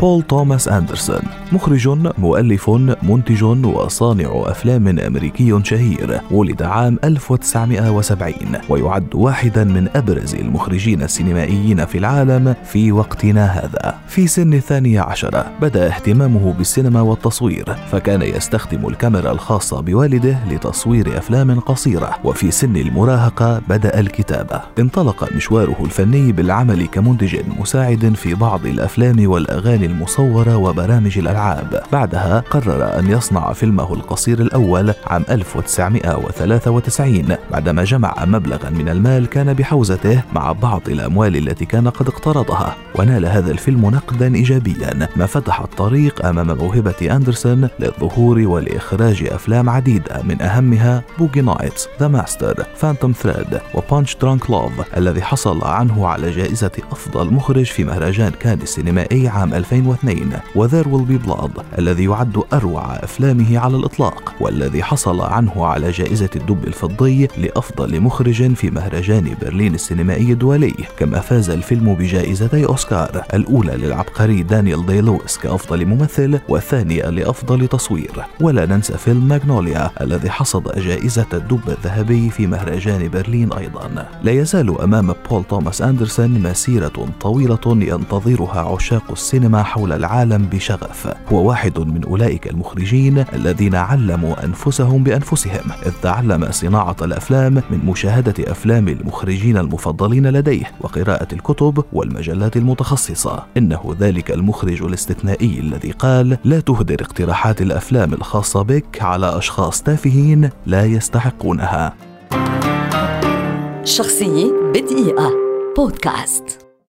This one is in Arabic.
بول توماس أندرسون مخرج مؤلف منتج وصانع أفلام أمريكي شهير ولد عام 1970 ويعد واحدا من أبرز المخرجين السينمائيين في العالم في وقتنا هذا. في سن الثانية عشرة بدأ اهتمامه بالسينما والتصوير فكان يستخدم الكاميرا الخاصة بوالده لتصوير أفلام قصيرة وفي سن المراهقة بدأ الكتابة. انطلق مشواره الفني بالعمل كمنتج مساعد في بعض الأفلام والأغاني المصورة وبرامج الألعاب. بعدها قرر أن يصنع فيلمه القصير الأول عام 1993 بعدما جمع مبلغا من المال كان بحوزته مع بعض الأموال التي كان قد اقترضها. ونال هذا الفيلم نقدا إيجابيا. ما فتح الطريق أمام موهبة أندرسون للظهور ولإخراج أفلام عديدة من أهمها Boogie Nights The Master Phantom Thread و Punch-Drunk Love الذي حصل عنه على جائزة أفضل مخرج في مهرجان كان السينمائي عام 2002 و There Will Be Blood الذي يعد أروع أفلامه على الإطلاق والذي حصل عنه على جائزة الدب الفضي لأفضل مخرج في مهرجان برلين السينمائي الدولي كما فاز الفيلم بجائزتي أوسكار الأولى للعبقري دانيال دي لويس كأفضل ممثل والثانية لأفضل تصوير. ولا ننسى فيلم ماغنوليا الذي حصد جائزة الدب الذهبي في مهرجان برلين أيضا. لا يزال أمام بول توماس أندرسون مسيرة طويلة ينتظرها عشاق السينما حول العالم بشغف هو واحد من أولئك المخرجين الذين علموا أنفسهم بأنفسهم إذ تعلم صناعة الأفلام من مشاهدة أفلام المخرجين المفضلين لديه وقراءة الكتب والمجلات المتخصصة. إنه ذلك المخرج الاستثنائي الذي قال لا تهدر اقتراحات الأفلام الخاصة بك على أشخاص تافهين لا يستحقونها. شخصية بدقيقة. بودكاست.